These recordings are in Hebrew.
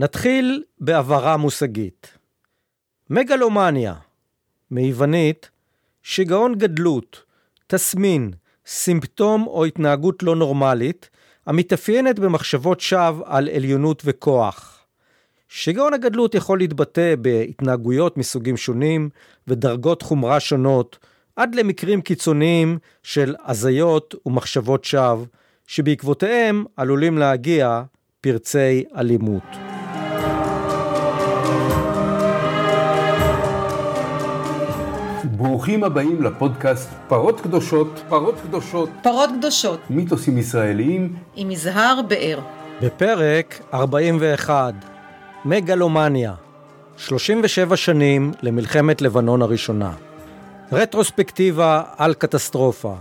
נתחיל בהבהרה מושגית. מגלומניה, מיוונית, שיגעון גדלות, תסמין, סימפטום או התנהגות לא נורמלית, המתאפיינת במחשבות שווא על עליונות וכוח. שיגעון הגדלות יכול להתבטא בהתנהגויות מסוגים שונים ודרגות חומרה שונות, עד למקרים קיצוניים של הזיות ומחשבות שווא, שבעקבותיהם עלולים להגיע פרצי אלימות. ברוכים הבאים לפודקאסט פרות קדושות, פרות קדושות, פרות קדושות, מיתוסים ישראליים עם יזהר באר. בפרק 41, מגלומניה, 37 שנים למלחמת לבנון הראשונה. רטרוספקטיבה על קטסטרופה.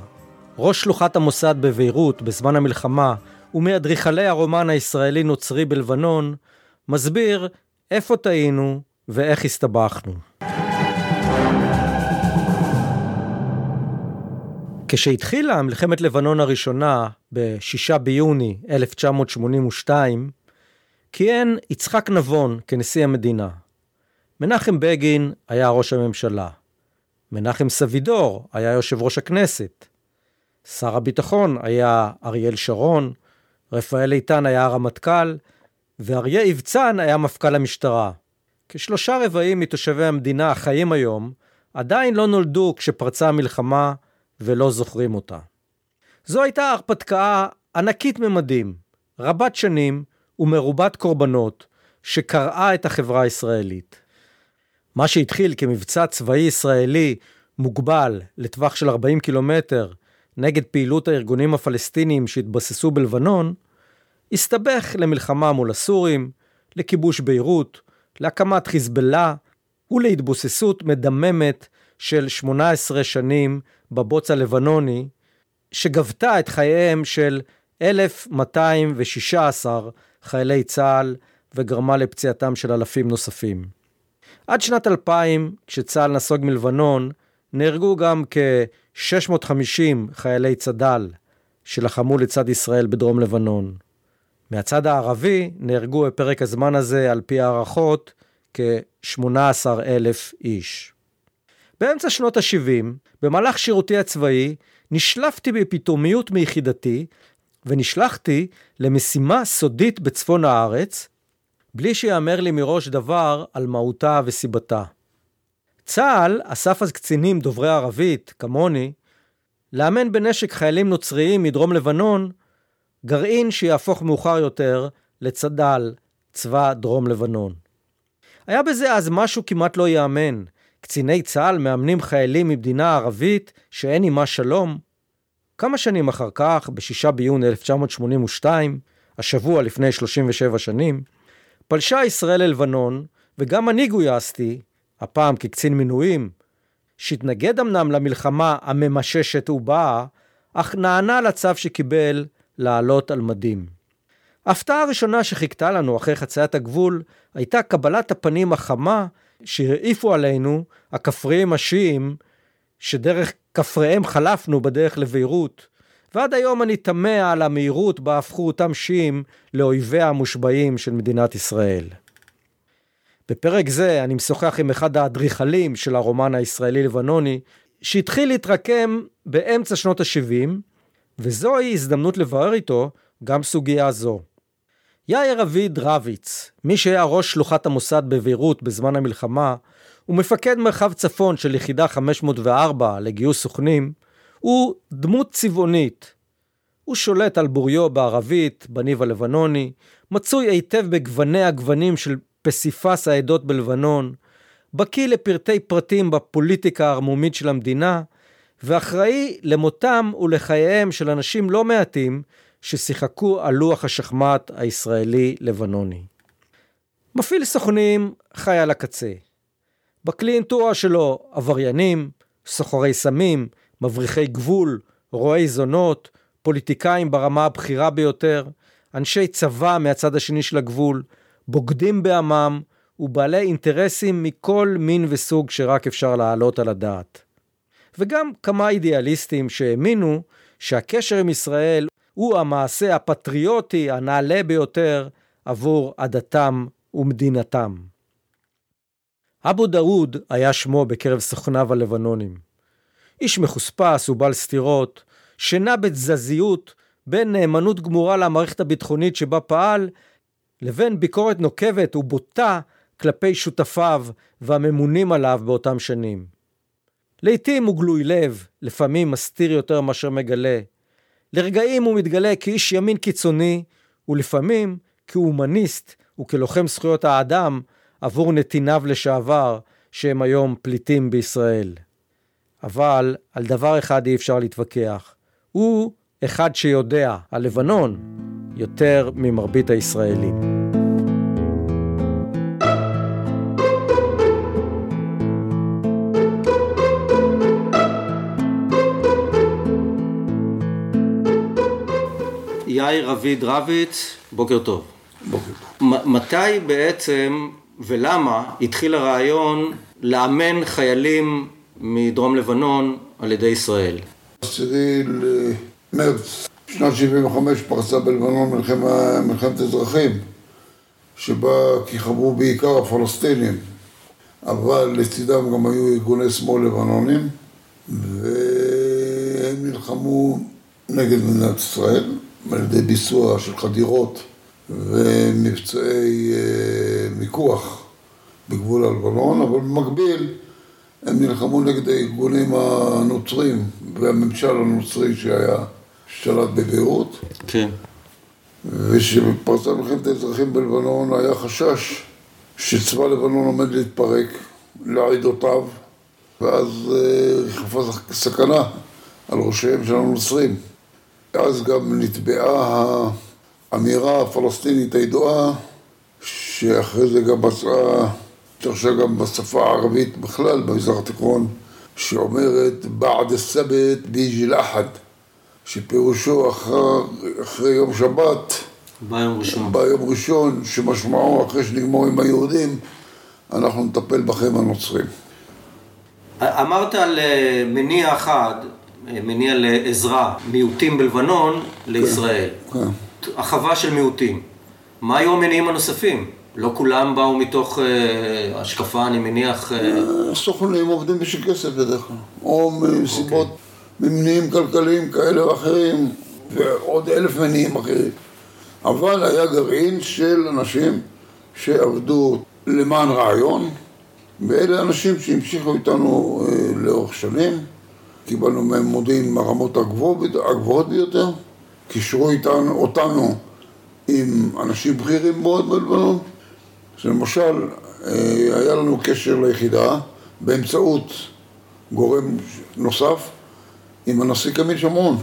ראש שלוחת המוסד בביירות בזמן המלחמה ומאדריכלי הרומן הישראלי-נוצרי בלבנון, מסביר איפה טעינו ואיך הסתבכנו. כשהתחילה מלחמת לבנון הראשונה ב-6 ביוני 1982, כיהן יצחק נבון כנשיא המדינה. מנחם בגין היה ראש הממשלה. מנחם סבידור היה יושב ראש הכנסת. שר הביטחון היה אריאל שרון, רפאל איתן היה הרמטכ"ל, ואריה אבצן היה מפכ"ל המשטרה. כשלושה רבעים מתושבי המדינה החיים היום עדיין לא נולדו כשפרצה המלחמה ולא זוכרים אותה. זו הייתה הרפתקה ענקית ממדים, רבת שנים ומרובת קורבנות, שקרעה את החברה הישראלית. מה שהתחיל כמבצע צבאי ישראלי מוגבל לטווח של 40 קילומטר נגד פעילות הארגונים הפלסטיניים שהתבססו בלבנון, הסתבך למלחמה מול הסורים, לכיבוש ביירות, להקמת חיזבאללה ולהתבוססות מדממת של 18 שנים בבוץ הלבנוני, שגבתה את חייהם של 1,216 חיילי צה"ל וגרמה לפציעתם של אלפים נוספים. עד שנת 2000, כשצה"ל נסוג מלבנון, נהרגו גם כ-650 חיילי צד"ל שלחמו לצד ישראל בדרום לבנון. מהצד הערבי נהרגו בפרק הזמן הזה, על פי הערכות, כ-18,000 איש. באמצע שנות ה-70, במהלך שירותי הצבאי, נשלפתי בפתאומיות מיחידתי ונשלחתי למשימה סודית בצפון הארץ, בלי שיאמר לי מראש דבר על מהותה וסיבתה. צה"ל אסף אז קצינים דוברי ערבית, כמוני, לאמן בנשק חיילים נוצריים מדרום לבנון, גרעין שיהפוך מאוחר יותר לצד"ל, צבא דרום לבנון. היה בזה אז משהו כמעט לא ייאמן. קציני צה"ל מאמנים חיילים ממדינה ערבית שאין עימה שלום. כמה שנים אחר כך, ב-6 ביוני 1982, השבוע לפני 37 שנים, פלשה ישראל ללבנון, וגם אני גויסתי, הפעם כקצין מינויים, שהתנגד אמנם למלחמה הממששת ובאה, אך נענה לצו שקיבל לעלות על מדים. ההפתעה הראשונה שחיכתה לנו אחרי חציית הגבול הייתה קבלת הפנים החמה שהרעיפו עלינו הכפריים השיעים שדרך כפריהם חלפנו בדרך לביירות, ועד היום אני תמה על המהירות בה הפכו אותם שיעים לאויביה המושבעים של מדינת ישראל. בפרק זה אני משוחח עם אחד האדריכלים של הרומן הישראלי-לבנוני, שהתחיל להתרקם באמצע שנות ה-70, וזוהי הזדמנות לברר איתו גם סוגיה זו. יאיר אביד רביץ, מי שהיה ראש שלוחת המוסד בביירות בזמן המלחמה, ומפקד מרחב צפון של יחידה 504 לגיוס סוכנים, הוא דמות צבעונית. הוא שולט על בוריו בערבית, בניב הלבנוני, מצוי היטב בגווני הגוונים של פסיפס העדות בלבנון, בקיא לפרטי פרטים בפוליטיקה הערמומית של המדינה, ואחראי למותם ולחייהם של אנשים לא מעטים ששיחקו על לוח השחמט הישראלי-לבנוני. מפעיל סוכנים חי על הקצה. בקליינטורה שלו עבריינים, סוחרי סמים, מבריחי גבול, רועי זונות, פוליטיקאים ברמה הבכירה ביותר, אנשי צבא מהצד השני של הגבול, בוגדים בעמם ובעלי אינטרסים מכל מין וסוג שרק אפשר להעלות על הדעת. וגם כמה אידיאליסטים שהאמינו שהקשר עם ישראל הוא המעשה הפטריוטי הנעלה ביותר עבור עדתם ומדינתם. אבו דאוד היה שמו בקרב סוכניו הלבנונים. איש מחוספס ובעל סתירות, שנע בתזזיות בין נאמנות גמורה למערכת הביטחונית שבה פעל, לבין ביקורת נוקבת ובוטה כלפי שותפיו והממונים עליו באותם שנים. לעתים הוא גלוי לב, לפעמים מסתיר יותר מאשר מגלה. לרגעים הוא מתגלה כאיש ימין קיצוני, ולפעמים כהומניסט וכלוחם זכויות האדם עבור נתיניו לשעבר, שהם היום פליטים בישראל. אבל על דבר אחד אי אפשר להתווכח. הוא אחד שיודע, הלבנון, יותר ממרבית הישראלים. יאיר רביד רביץ, בוקר טוב. בוקר טוב. מתי בעצם ולמה התחיל הרעיון לאמן חיילים מדרום לבנון על ידי ישראל? עשירי למרץ שנת 75 פרצה בלבנון מלחמה, מלחמת אזרחים שבה כיכבו בעיקר הפלסטינים אבל לצידם גם היו ארגוני שמאל לבנונים והם נלחמו נגד מדינת ישראל על ידי ביצוע של חדירות ומבצעי אה, מיקוח בגבול הלבנון, אבל במקביל הם נלחמו נגד הארגונים הנוצרים והממשל הנוצרי שהיה שלט בביירות. כן. ושבפרצה מלחמת האזרחים בלבנון היה חשש שצבא לבנון עומד להתפרק לעדותיו ואז ריחפה אה, סכנה על ראשיהם של הנוצרים. אז גם נתבעה האמירה הפלסטינית הידועה, שאחרי זה גם מצאה, התרחשה גם בשפה הערבית בכלל במזרח התיכון, שאומרת בעד הסבת ביג'י לאחד, שפירושו אחר, אחרי יום שבת, ביום ראשון. ביום ראשון, שמשמעו אחרי שנגמור עם היהודים, אנחנו נטפל בכם הנוצרים. אמרת על אה, מניע אחד, מניע לעזרה, מיעוטים בלבנון לישראל. כן. החווה של מיעוטים. מה היו המניעים הנוספים? לא כולם באו מתוך אה, השקפה, אני מניח... אה... סוכנים עובדים בשביל כסף בדרך כלל, או מסיבות, okay. ממניעים כלכליים כאלה ואחרים, ועוד אלף מניעים אחרים. אבל היה גרעין של אנשים שעבדו למען רעיון, ואלה אנשים שהמשיכו איתנו אה, לאורך שנים. קיבלנו מהם מודיעין מהרמות הגבוהות ביותר, קישרו איתנו, אותנו עם אנשים בכירים מאוד בלבנון, שלמשל אה, היה לנו קשר ליחידה באמצעות גורם נוסף עם הנשיא קמיל שמרון.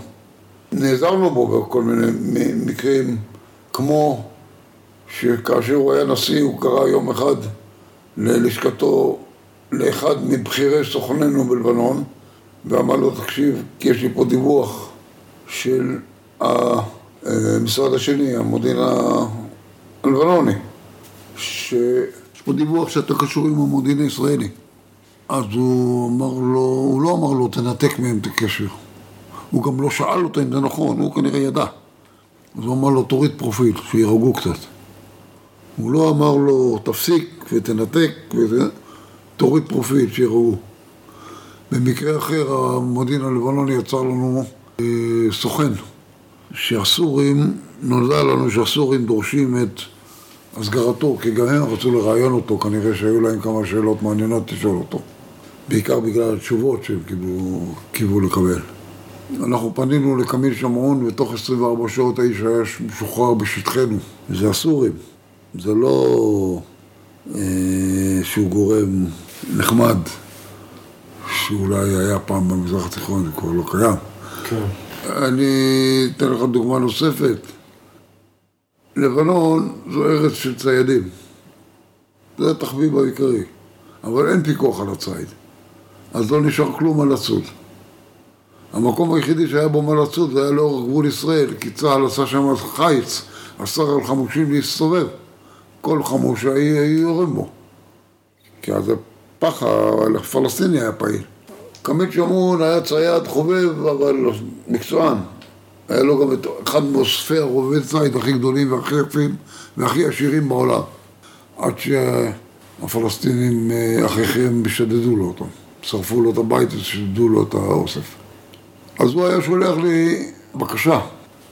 נעזרנו בו בכל מיני מקרים, כמו שכאשר הוא היה נשיא הוא קרא יום אחד ללשכתו לאחד מבכירי סוכנינו בלבנון ואמר לו, תקשיב, כי יש לי פה דיווח של המשרד השני, המודיעין הלבנוני, שיש פה דיווח שאתה קשור עם המודיעין הישראלי. אז הוא אמר לו, הוא לא אמר לו, תנתק מהם את הקשר. הוא גם לא שאל אותו אם זה נכון, הוא כנראה ידע. אז הוא אמר לו, תוריד פרופיל, שירגעו קצת. הוא לא אמר לו, תפסיק ותנתק, וזה, תוריד פרופיל, שיראו. במקרה אחר המודיעין הלבנוני יצר לנו אה, סוכן שהסורים, נולדה לנו שהסורים דורשים את הסגרתו כי גם הם רצו לראיין אותו, כנראה שהיו להם כמה שאלות מעניינות לשאול אותו. בעיקר בגלל התשובות שהם קיבלו לקבל. אנחנו פנינו לקמיל שמרון ותוך 24 שעות האיש היה משוחרר בשטחנו. זה הסורים, זה לא אה, שהוא גורם נחמד שאולי היה פעם במזרח התיכון, זה כבר לא קיים. כן. אני אתן לך דוגמה נוספת. לבנון זו ארץ של ציידים. זה התחביב העיקרי. אבל אין פיקוח על הציד. אז לא נשאר כלום על לצוד. המקום היחידי שהיה בו מה לצוד זה היה לאורך גבול ישראל, כי צה"ל עשה שם חיץ, אסר על חמושים להסתובב. כל חמוש היה יורים בו. כי אז הפח הפלסטיני היה פעיל. קמיל שמון היה צייד חובב, אבל מקצוען. היה לו גם את אחד מאוספי הרובי צייד הכי גדולים והכי יפים והכי עשירים בעולם. עד שהפלסטינים, אה, אחיכם, שדדו לו אותו. שרפו לו את הבית ושדדו לו את האוסף. אז הוא היה שולח לי בקשה,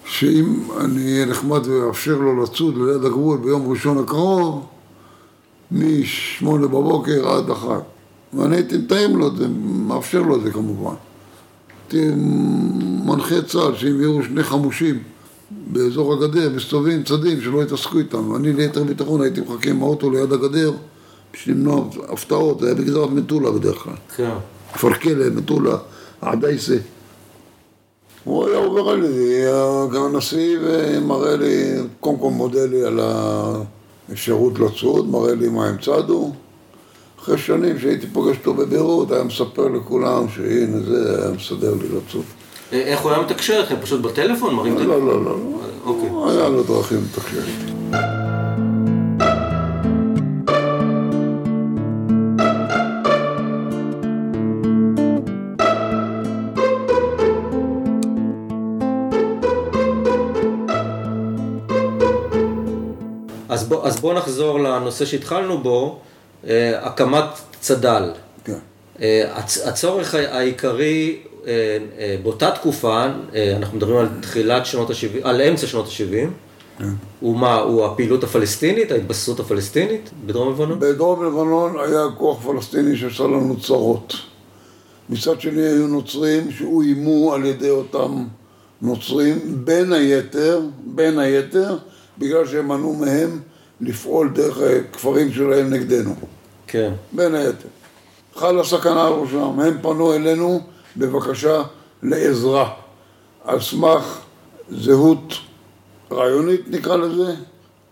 שאם אני אהיה נחמד ואאפשר לו לצוד ליד הגבול ביום ראשון הקרוב, משמונה בבוקר עד אחת. ואני הייתי מתאם לו את זה, מאפשר לו את זה כמובן. הייתי מנחה צה"ל שאם יהיו שני חמושים באזור הגדר, מסתובבים צדים שלא יתעסקו איתם. ואני ליתר ביטחון הייתי מחכה עם האוטו ליד הגדר בשביל למנוע הפתעות, זה היה בגזרת מטולה בדרך כלל. כן. כפר כלא, מטולה, עדייסה. הוא היה עובר על ידי, גם הנשיא, ומראה לי, קודם כל מודה לי על האפשרות לצוד, מראה לי מה הם צדו. אחרי שנים שהייתי פוגש אותו בביירות, היה מספר לכולם שהנה זה, היה מסדר לי לצוד. אה, איך הוא היה מתקשר איתכם? פשוט בטלפון? מרים לא, לא, לא, לא. אוקיי. היה לו דרכים לתקשר איתי. אז בוא, אז בוא נחזור לנושא שהתחלנו בו, הקמת צד"ל. כן. אה, הצ- הצורך העיקרי אה, אה, באותה תקופה, אה, אנחנו מדברים על תחילת שנות ה-70, על אמצע שנות ה-70, כן. הוא מה, הוא הפעילות הפלסטינית, ההתבססות הפלסטינית בדרום לבנון? בדרום לבנון היה כוח פלסטיני שעשה לנו צרות. מצד שני היו נוצרים שאוימו על ידי אותם נוצרים, בין היתר, בין היתר, בגלל שהם מנעו מהם לפעול דרך הכפרים שלהם נגדנו. כן. בין היתר. חלה סכנה על ראשם, הם פנו אלינו בבקשה לעזרה, על סמך זהות רעיונית נקרא לזה,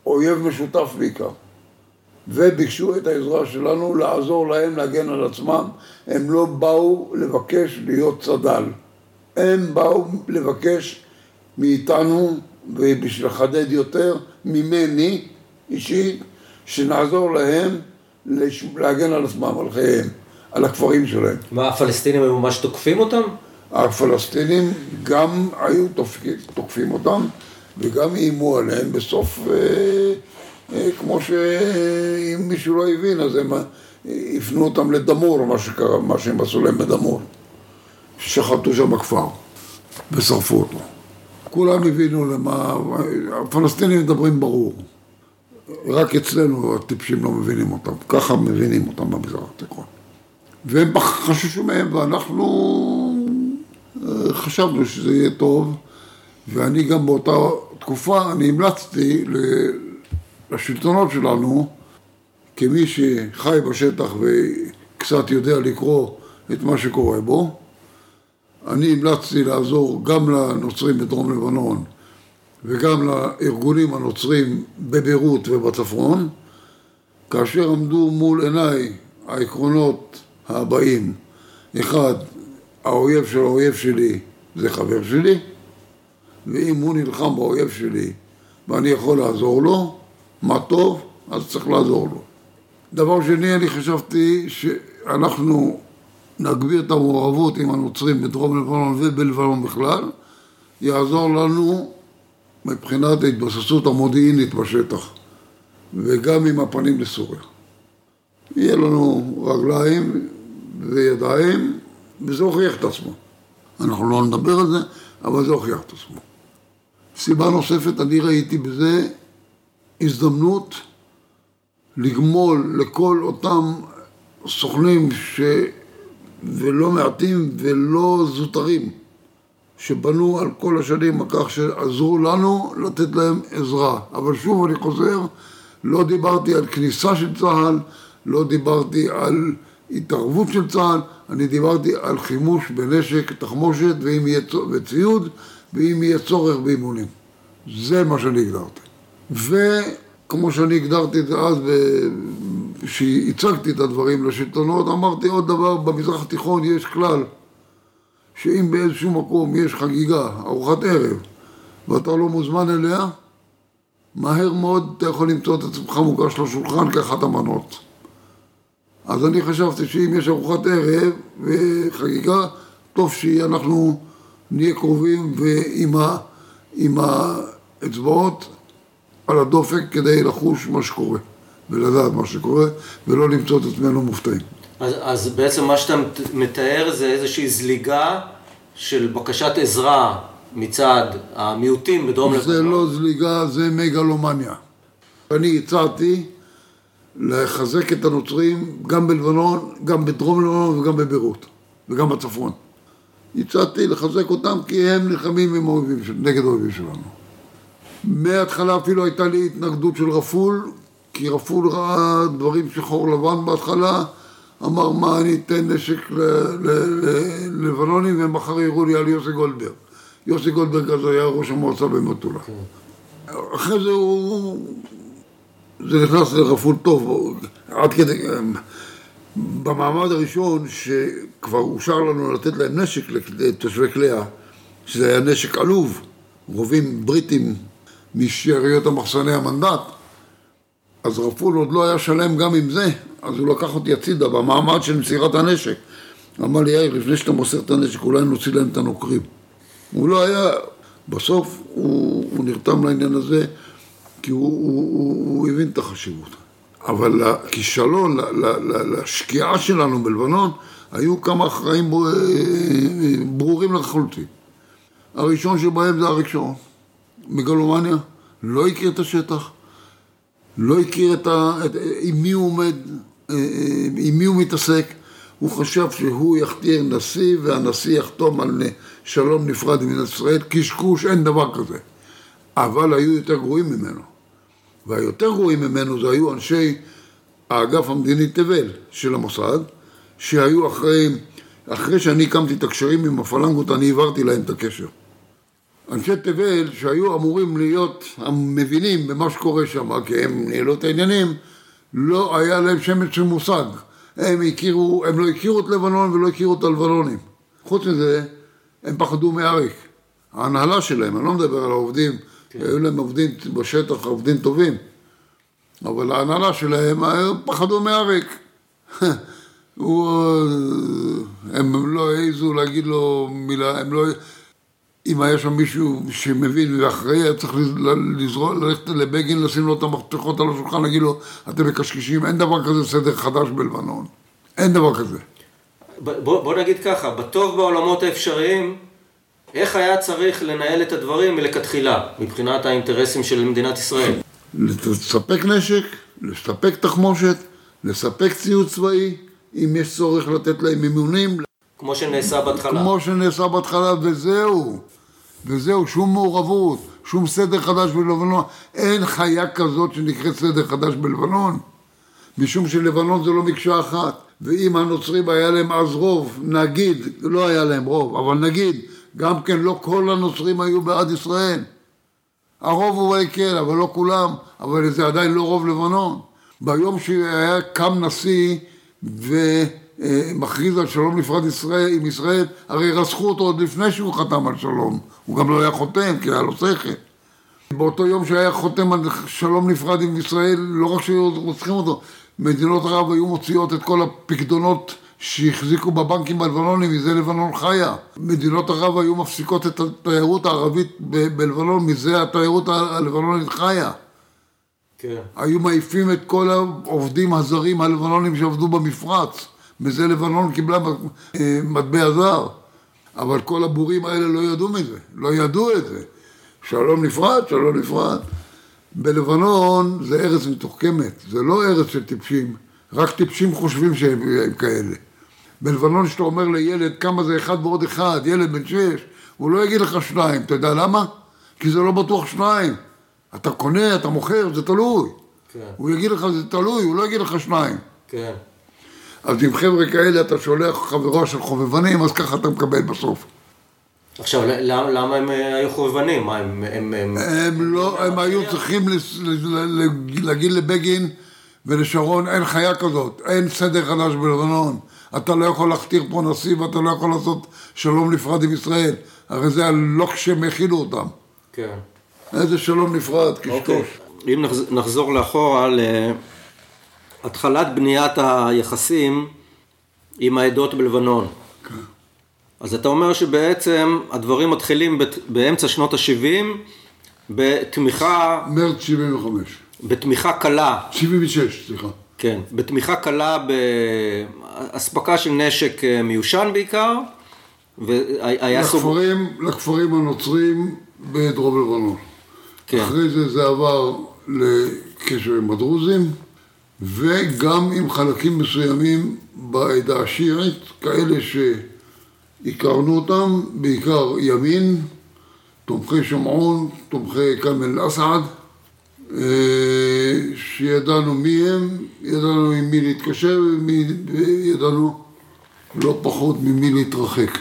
אויב משותף בעיקר. וביקשו את העזרה שלנו לעזור להם להגן על עצמם. הם לא באו לבקש להיות צד"ל. הם באו לבקש מאיתנו, ובשביל לחדד יותר, ממני אישית, שנעזור להם. להגן על עצמם, על חייהם, על הכפרים שלהם. מה, הפלסטינים היו ממש תוקפים אותם? הפלסטינים גם היו תוקפים, תוקפים אותם וגם איימו עליהם בסוף, אה, אה, כמו שאם מישהו לא הבין אז הם אה, הפנו אותם לדמור, מה שקרה, מה שהם עשו להם בדמור. שחטו שם בכפר ושרפו אותו. כולם הבינו למה, הפלסטינים מדברים ברור. רק אצלנו הטיפשים לא מבינים אותם, ככה מבינים אותם במזרח התיכון. והם חששו מהם, ואנחנו אה, חשבנו שזה יהיה טוב, ואני גם באותה תקופה, אני המלצתי לשלטונות שלנו, כמי שחי בשטח וקצת יודע לקרוא את מה שקורה בו, אני המלצתי לעזור גם לנוצרים בדרום לבנון וגם לארגונים הנוצרים בביירות ובצפון, כאשר עמדו מול עיניי העקרונות הבאים, אחד, האויב של האויב שלי זה חבר שלי, ואם הוא נלחם באויב שלי ואני יכול לעזור לו, מה טוב, אז צריך לעזור לו. דבר שני, אני חשבתי שאנחנו נגביר את המעורבות עם הנוצרים בדרום לבנון ובלבנון בכלל, יעזור לנו מבחינת ההתבססות המודיעינית בשטח, וגם עם הפנים לסוריה. יהיה לנו רגליים וידיים, וזה הוכיח את עצמו. אנחנו לא נדבר על זה, אבל זה הוכיח את עצמו. סיבה נוספת, אני ראיתי בזה הזדמנות לגמול לכל אותם סוכנים ש... ולא מעטים ולא זוטרים שבנו על כל השנים על כך שעזרו לנו לתת להם עזרה. אבל שוב אני חוזר, לא דיברתי על כניסה של צה"ל, לא דיברתי על התערבות של צה"ל, אני דיברתי על חימוש בנשק, תחמושת יהיה וציוד ואם יהיה צורך באימונים. זה מה שאני הגדרתי. וכמו שאני הגדרתי את זה אז, כשהצגתי את הדברים לשלטונות, אמרתי עוד דבר, במזרח התיכון יש כלל שאם באיזשהו מקום יש חגיגה, ארוחת ערב, ואתה לא מוזמן אליה, מהר מאוד אתה יכול למצוא את עצמך מוגש לשולחן כאחת המנות. אז אני חשבתי שאם יש ארוחת ערב וחגיגה, טוב שאנחנו נהיה קרובים ועם ה, עם האצבעות על הדופק כדי לחוש מה שקורה. ולדעת מה שקורה, ולא למצוא את עצמנו מופתעים. אז, אז בעצם מה שאתה מתאר זה איזושהי זליגה של בקשת עזרה מצד המיעוטים בדרום לבנון. זה לא זליגה, זה מגלומניה. אני הצעתי לחזק את הנוצרים גם בלבנון, גם בדרום לבנון וגם בביירות, וגם בצפון. הצעתי לחזק אותם כי הם נלחמים עם האויבים נגד האויבים שלנו. מההתחלה אפילו הייתה לי התנגדות של רפול, כי רפול ראה דברים שחור לבן בהתחלה, אמר מה אני אתן נשק ללבנונים ומחר יראו לי על יוסי גולדברג. יוסי גולדברג אז היה ראש המועצה במטולה. אחרי זה הוא... זה נכנס לרפול טוב, עד כדי... במעמד הראשון שכבר אושר לנו לתת להם נשק לתושבי כלאה, שזה היה נשק עלוב, רובים בריטים משאריות המחסני המנדט, אז רפול עוד לא היה שלם גם עם זה, אז הוא לקח אותי הצידה במעמד של מסירת הנשק. אמר לי, יאיר, לפני שאתה מוסר את הנשק, אולי נוציא להם את הנוקרים. הוא לא היה, בסוף הוא, הוא נרתם לעניין הזה, כי הוא, הוא, הוא, הוא הבין את החשיבות. אבל לכישלון, לשקיעה שלנו בלבנון, היו כמה אחראים ברורים לחלוטין. הראשון שבהם זה אריק שרון, מגלומניה, לא הכיר את השטח, לא הכיר את ה... את... עם מי הוא עומד, אה, אה, עם מי הוא מתעסק. הוא חשב שהוא יכתיר נשיא והנשיא יחתום על שלום נפרד עם מדינת ישראל, קשקוש, אין דבר כזה. אבל היו יותר גרועים ממנו. והיותר גרועים ממנו זה היו אנשי האגף המדיני תבל של המוסד, שהיו אחרי, אחרי שאני הקמתי את הקשרים עם הפלנגות, אני העברתי להם את הקשר. אנשי תבל שהיו אמורים להיות המבינים במה שקורה שם, כי הם ניהלו את העניינים, לא היה להם שמץ של מושג. הם הכירו, הם לא הכירו את לבנון ולא הכירו את הלבנונים. חוץ מזה, הם פחדו מאריק. ההנהלה שלהם, אני לא מדבר על העובדים, כן. היו להם עובדים בשטח, עובדים טובים, אבל ההנהלה שלהם פחדו מאריק. הוא, הם לא העזו להגיד לו מילה, הם לא... אם היה שם מישהו שמבין ואחראי, היה צריך לזרוע, ללכת לבגין, לשים לו את המפתחות על השולחן, להגיד לו, אתם מקשקשים, אין דבר כזה סדר חדש בלבנון. אין דבר כזה. בוא, בוא נגיד ככה, בטוב בעולמות האפשריים, איך היה צריך לנהל את הדברים מלכתחילה, מבחינת האינטרסים של מדינת ישראל? לספק נשק, לספק תחמושת, לספק ציוד צבאי, אם יש צורך לתת להם אימונים. כמו שנעשה בהתחלה. כמו שנעשה בהתחלה, וזהו. וזהו, שום מעורבות, שום סדר חדש בלבנון. אין חיה כזאת שנקראת סדר חדש בלבנון. משום שלבנון זה לא מקשה אחת. ואם הנוצרים היה להם אז רוב, נגיד, לא היה להם רוב, אבל נגיד, גם כן לא כל הנוצרים היו בעד ישראל. הרוב הוא כן, אבל לא כולם, אבל זה עדיין לא רוב לבנון. ביום שהיה קם נשיא ומכריז על שלום נפרד ישראל, עם ישראל, הרי רצחו אותו עוד לפני שהוא חתם על שלום. הוא גם לא היה חותם, כי היה לו שכל. באותו יום שהיה חותם על שלום נפרד עם ישראל, לא רק שהיו רוצחים אותו, מדינות ערב היו מוציאות את כל הפקדונות שהחזיקו בבנקים הלבנונים, מזה לבנון חיה. מדינות ערב היו מפסיקות את התיירות הערבית ב- בלבנון, מזה התיירות הלבנונית חיה. כן. היו מעיפים את כל העובדים הזרים הלבנונים שעבדו במפרץ, מזה לבנון קיבלה אה, מטבע זר. אבל כל הבורים האלה לא ידעו מזה, לא ידעו את זה. שלום נפרד, שלום נפרד. בלבנון זה ארץ מתוחכמת, זה לא ארץ של טיפשים, רק טיפשים חושבים שהם כאלה. בלבנון שאתה אומר לילד כמה זה אחד ועוד אחד, ילד בן שש, הוא לא יגיד לך שניים, אתה יודע למה? כי זה לא בטוח שניים. אתה קונה, אתה מוכר, זה תלוי. כן. הוא יגיד לך זה תלוי, הוא לא יגיד לך שניים. כן. אז עם חבר'ה כאלה אתה שולח חברה של חובבנים, אז ככה אתה מקבל בסוף. עכשיו, למה, למה הם אה, היו חובבנים? מה, הם... הם, הם, הם לא, הם היו צריכים להגיד לבגין ולשרון, אין חיה כזאת, אין סדר חדש בלבנון. אתה לא יכול להכתיר פה נשיא ואתה לא יכול לעשות שלום נפרד עם ישראל. הרי זה הלוק שהם הכילו אותם. כן. איזה שלום נפרד, קשקוש. אוקיי. אם נחזור לאחורה להתחלת בניית היחסים עם העדות בלבנון. כן. אז אתה אומר שבעצם הדברים מתחילים באמצע שנות ה-70 בתמיכה... מרץ 75. בתמיכה קלה, 76, סליחה. כן, בתמיכה קלה באספקה של נשק אה, מיושן בעיקר, והיה סוג... לכפרים הנוצרים בדרום לבנון. כן. אחרי זה זה עבר לקשר עם הדרוזים, וגם עם חלקים מסוימים בעדה השיעית, כאלה שהכרנו אותם, בעיקר ימין, תומכי שומעון, תומכי כאמל אסעד, אה, שידענו מי הם, ידענו עם מי להתקשר וידענו לא פחות ממי להתרחק.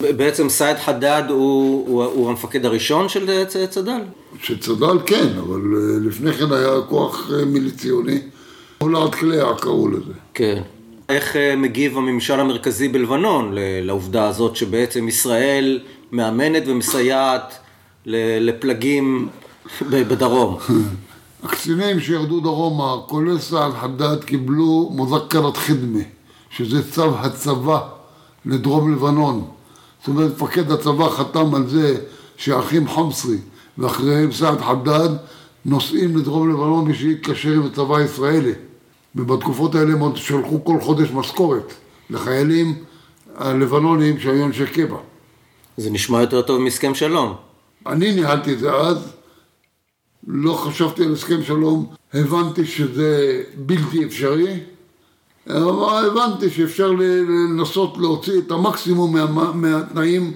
בעצם סייד חדד הוא, הוא, הוא המפקד הראשון של צד"ל? שצד"ל כן, אבל אה, לפני כן היה כוח אה, מיליציוני, הולעת קלע קראו לזה. כן. איך אה, מגיב הממשל המרכזי בלבנון לעובדה הזאת שבעצם ישראל מאמנת ומסייעת לפלגים בדרום? הקצינים שירדו דרומה, כולל סעד חדד, קיבלו מוזכרת חדמה, שזה צו הצבא לדרום לבנון. זאת אומרת, מפקד הצבא חתם על זה שהאחים חומסרי ואחריהם סעד חדד נוסעים לדרום לבנון בשביל להתקשר עם הצבא הישראלי. ובתקופות האלה הם עוד שלחו כל חודש משכורת לחיילים הלבנונים שהיו אנשי קבע. זה נשמע יותר טוב מהסכם שלום. אני ניהלתי את זה אז, לא חשבתי על הסכם שלום, הבנתי שזה בלתי אפשרי, אבל הבנתי שאפשר לנסות להוציא את המקסימום מה, מהתנאים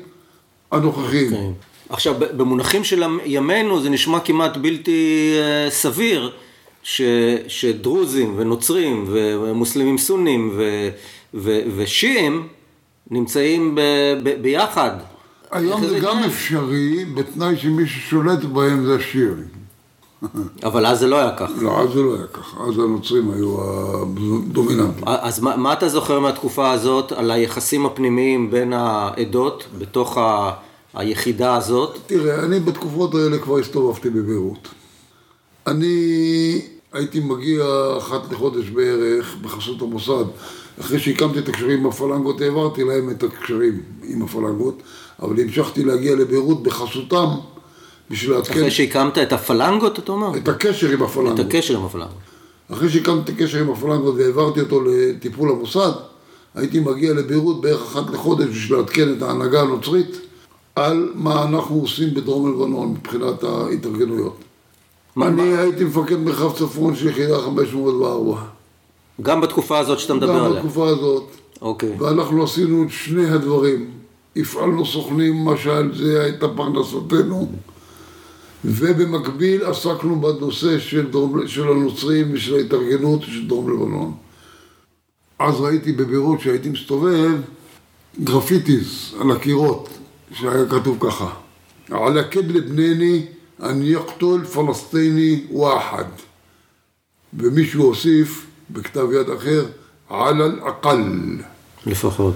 הנוכחיים. כן. עכשיו, במונחים של ימינו זה נשמע כמעט בלתי אה, סביר ש, שדרוזים ונוצרים ומוסלמים סונים ו, ו, ושיעים נמצאים ב, ב, ביחד. היום איך זה גם יקרה? אפשרי, בתנאי שמי ששולט בהם זה השיעים. אבל אז זה לא היה ככה. לא, אז זה לא היה ככה, אז הנוצרים היו הדומיננטים. אז מה, מה אתה זוכר מהתקופה הזאת על היחסים הפנימיים בין העדות בתוך ה, היחידה הזאת? תראה, אני בתקופות האלה כבר הסתובבתי בביירות. אני הייתי מגיע אחת לחודש בערך בחסות המוסד. אחרי שהקמתי את הקשרים עם הפלנגות, העברתי להם את הקשרים עם הפלנגות, אבל המשכתי להגיע לביירות בחסותם בשביל לעדכן אחרי שהקמת את הפלנגות, אתה אומר? את הקשר עם את הפלנגות. הקשר עם הפלנגות. אחרי שהקמתי קשר עם הפלנגות והעברתי אותו לטיפול המוסד, הייתי מגיע לביירות בערך אחת לחודש בשביל לעדכן את ההנהגה הנוצרית על מה אנחנו עושים בדרום לבנון מבחינת ההתארגנויות. מה- אני הייתי מפקד מרחב צפון של יחידה 504. גם בתקופה הזאת שאתה מדבר גם עליה. בתקופה הזאת, אוקיי. ואנחנו עשינו את שני הדברים. הפעלנו סוכנים, מה שעל זה הייתה פרנסתנו, ובמקביל עסקנו בנושא של, דרום, של הנוצרים ושל ההתארגנות של דרום לבנון. אז ראיתי בבירות שהייתי מסתובב גרפיטיס על הקירות, שהיה כתוב ככה: על הכד לבנני אני יקטול פלסטיני ואחד. ומישהו הוסיף בכתב יד אחר, על אל-אקל. לפחות.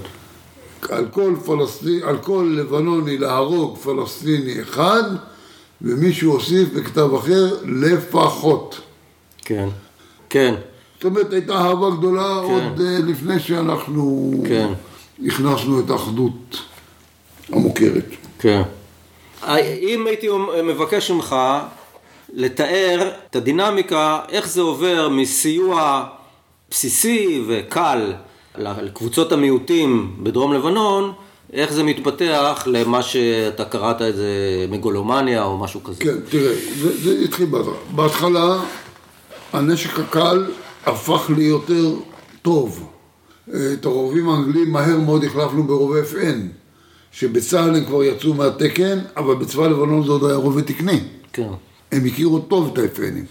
על כל, פלסטין, על כל לבנוני להרוג פלסטיני אחד, ומישהו הוסיף בכתב אחר, לפחות. כן. כן. זאת אומרת, הייתה אהבה גדולה כן. עוד אה, לפני שאנחנו כן. הכנסנו את האחדות המוכרת. כן. אם הייתי מבקש ממך לתאר את הדינמיקה, איך זה עובר מסיוע בסיסי וקל לקבוצות המיעוטים בדרום לבנון, איך זה מתפתח למה שאתה קראת איזה מגולומניה או משהו כזה. כן, תראה, זה, זה התחיל בהתחלה. בהתחלה הנשק הקל הפך ליותר טוב. אה, את הרובים האנגלים מהר מאוד החלפנו ברובי FN, שבצה"ל הם כבר יצאו מהתקן, אבל בצבא לבנון זה עוד היה רובה תקני. כן. הם הכירו טוב את ה-FNים.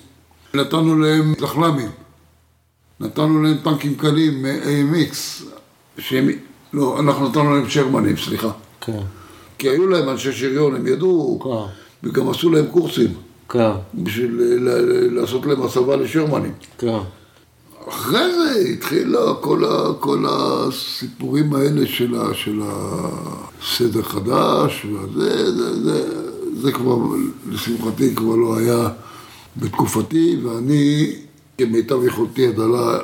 נתנו להם זחל"מים, נתנו להם טנקים קלים, AMX, שהם, לא, אנחנו נתנו להם שרמנים, סליחה. כן. כי היו להם אנשי שריון, הם ידעו, כן. וגם עשו להם קורסים. כן. בשביל לעשות להם הסבה לשרמנים. כן. אחרי זה התחילה כל, ה, כל הסיפורים האלה של, ה, של הסדר חדש, וזה זה, זה, זה כבר, לשמחתי, כבר לא היה בתקופתי, ואני, כמיטב יכולתי הדלה,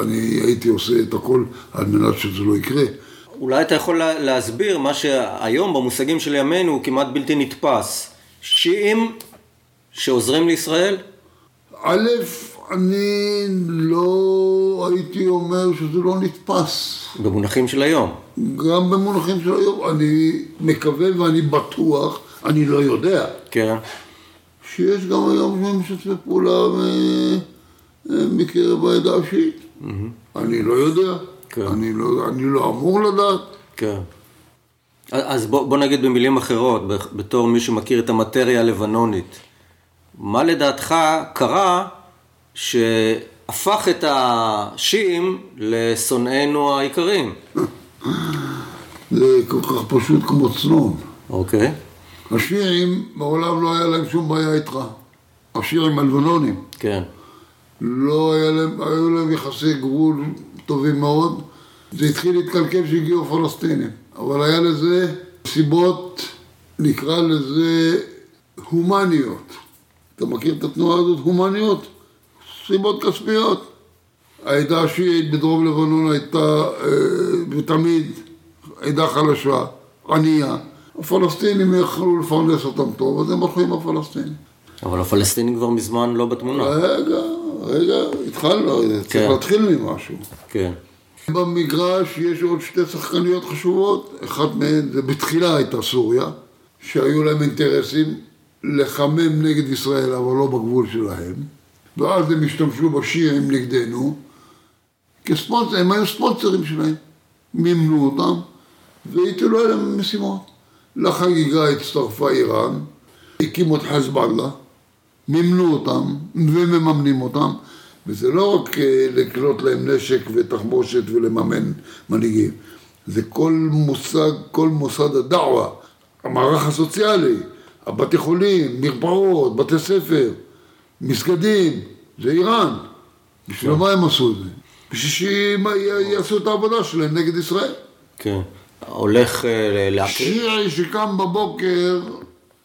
אני הייתי עושה את הכל על מנת שזה לא יקרה. אולי אתה יכול לה- להסביר מה שהיום במושגים של ימינו הוא כמעט בלתי נתפס. שיעים שעוזרים לישראל? א', אני לא הייתי אומר שזה לא נתפס. במונחים של היום. גם במונחים של היום, אני מקווה ואני בטוח, אני לא יודע, כן. שיש גם היום משתפי פעולה מ- מקרב העדה השיעית. אני לא יודע, כן. אני לא, אני לא אמור לדעת. כן. אז בוא, בוא נגיד במילים אחרות, בתור מי שמכיר את המטריה הלבנונית, מה לדעתך קרה שהפך את השיעים לשונאינו העיקריים? זה כל כך פשוט כמו צנון. אוקיי, השיעים מעולם לא היה להם שום בעיה איתך. השיעים הלבנונים. כן, לא היה להם, היו להם יחסי גבול טובים מאוד. זה התחיל להתקלקל כשהגיעו הפלסטינים. אבל היה לזה סיבות, נקרא לזה הומניות. אתה מכיר את התנועה הזאת, הומניות? סיבות כספיות. העדה השיעית בדרום לבנון הייתה אה, ותמיד עדה חלשה, ענייה. הפלסטינים יכלו לפרנס אותם טוב, אז הם הלכו עם הפלסטינים. אבל הפלסטינים כבר מזמן לא בתמונה. רגע, רגע, התחלנו, צריך כן. להתחיל ממשהו. כן, במגרש יש עוד שתי שחקניות חשובות, אחת מהן זה בתחילה הייתה סוריה, שהיו להם אינטרסים לחמם נגד ישראל, אבל לא בגבול שלהם, ואז הם השתמשו בשיעים נגדנו, כספונסר, הם היו ספונסרים שלהם, מימנו אותם, והטילו עליהם משימות. לחגיגה הצטרפה איראן, הקימו את חזבאללה, מימנו אותם ומממנים אותם, וזה לא רק אה, לקלוט להם נשק ותחמושת ולממן מנהיגים, זה כל מושג, כל מוסד הדעווה, המערך הסוציאלי, הבתי חולים, מרפאות, בתי ספר, מסגדים, זה איראן. בשביל מה הם עשו את זה? בשביל שהם יעשו את העבודה שלהם נגד ישראל. כן. הולך אה, להקריא... שיעי שקם בבוקר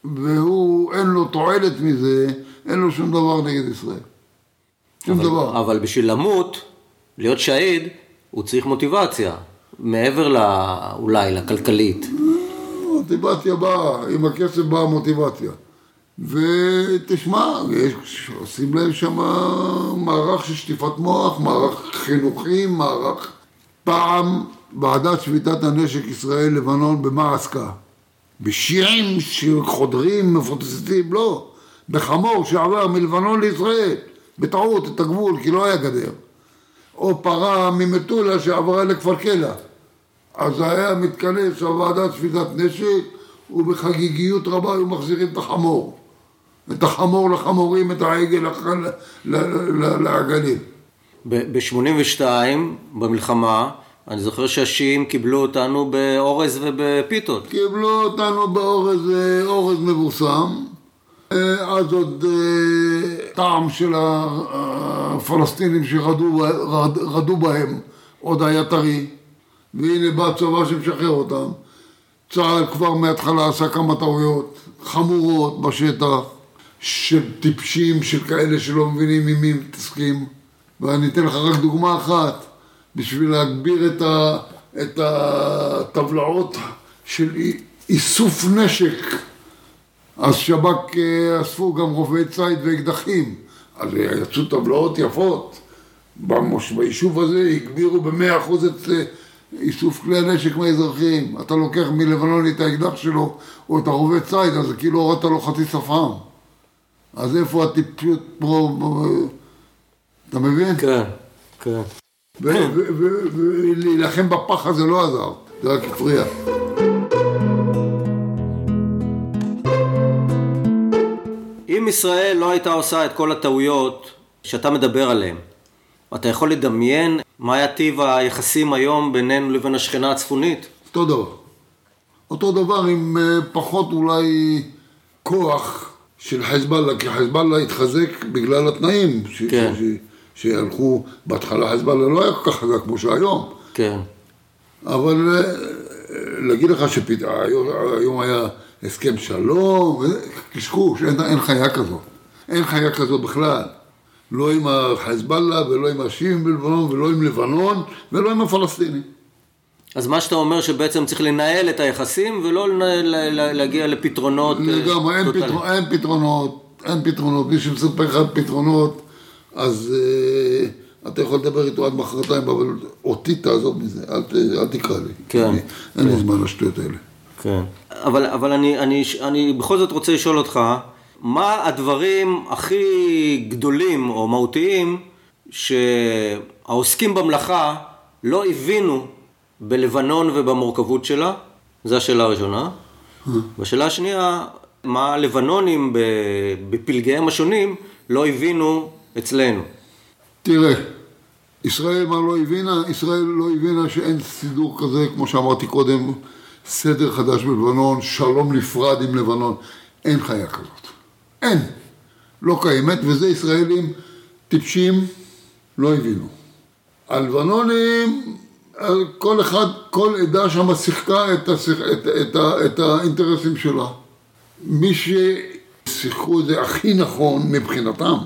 והוא, אין לו תועלת מזה, אין לו שום דבר נגד ישראל. שום דבר. אבל בשביל למות, להיות שהיד, הוא צריך מוטיבציה. מעבר לא, אולי לכלכלית. מוטיבציה באה, עם הכסף באה מוטיבציה. ותשמע, יש, עושים להם שם מערך של שטיפת מוח, מערך חינוכי, מערך... פעם ועדת שביתת הנשק ישראל לבנון במה עסקה? בשיעים שחודרים, מפוצצים, לא. בחמור שעבר מלבנון לישראל, בטעות את הגבול, כי לא היה גדר. או פרה ממטולה שעברה לכפר קלע. אז היה מתכנס הוועדת שביתת נשק, ובחגיגיות רבה היו מחזירים את החמור. את החמור לחמורים, את העגל לעגלים. ב-82, במלחמה, אני זוכר שהשיעים קיבלו אותנו באורז ובפיתות. קיבלו אותנו באורז, אה, אורז מבוסם. אה, אז עוד אה, טעם של הפלסטינים שרדו בהם עוד היה טרי. והנה בא הצבא שמשחרר אותם. צה"ל כבר מההתחלה עשה כמה טעויות חמורות בשטח, של טיפשים, של כאלה שלא מבינים עם מי מתעסקים. ואני אתן לך רק דוגמה אחת, בשביל להגביר את, ה, את הטבלאות של אי- איסוף נשק. אז שב"כ אה, אספו גם רובי ציד ואקדחים, אז יצאו טבלאות יפות. במוש, ביישוב הזה הגבירו במאה אחוז את אה, איסוף כלי הנשק מהאזרחים. אתה לוקח מלבנון את האקדח שלו או את הרובה ציד, אז כאילו הורדת לו חצי שפם. אז איפה הטיפשות פה, אתה מבין? כן, כן. ולהילחם בפח הזה לא עזר, זה רק הפריע. אם ישראל לא הייתה עושה את כל הטעויות שאתה מדבר עליהן, אתה יכול לדמיין מה היה טיב היחסים היום בינינו לבין השכנה הצפונית? אותו דבר. אותו דבר עם אה, פחות אולי כוח של חזבאללה, כי חזבאללה התחזק בגלל התנאים ש- כן. ש- שהלכו, בהתחלה חזבאללה לא היה כל כך חזק כמו שהיום, כן. אבל אה, להגיד לך שהיום היה הסכם שלום, אה, קשקוש, אין, אין חיה כזאת. אין חיה כזאת בכלל. לא עם החזבאללה ולא עם השיעים בלבנון ולא עם לבנון ולא עם הפלסטינים. אז מה שאתה אומר שבעצם צריך לנהל את היחסים ולא לנהל, להגיע לפתרונות... אה, לגמרי, אין. פתר, אין פתרונות, אין פתרונות. מי שמספר לך פתרונות אז אה, אתה יכול לדבר איתו עד מחרתיים, אבל אותי תעזוב מזה, אל, אל תקרא לי. כן. אני, אין לי זמן לשטויות האלה. כן. אבל, אבל אני, אני, אני בכל זאת רוצה לשאול אותך, מה הדברים הכי גדולים או מהותיים שהעוסקים במלאכה לא הבינו בלבנון ובמורכבות שלה? זו השאלה הראשונה. והשאלה השנייה, מה הלבנונים בפלגיהם השונים לא הבינו אצלנו? תראה, ישראל מה לא הבינה? ישראל לא הבינה שאין סידור כזה, כמו שאמרתי קודם, סדר חדש בלבנון, שלום נפרד עם לבנון. אין חיה כזאת. אין. לא קיימת, וזה ישראלים טיפשים לא הבינו. הלבנונים, כל אחד, כל עדה שם שיחקה את, השיח, את, את, את האינטרסים שלה. מי ששיחקו את זה הכי נכון מבחינתם,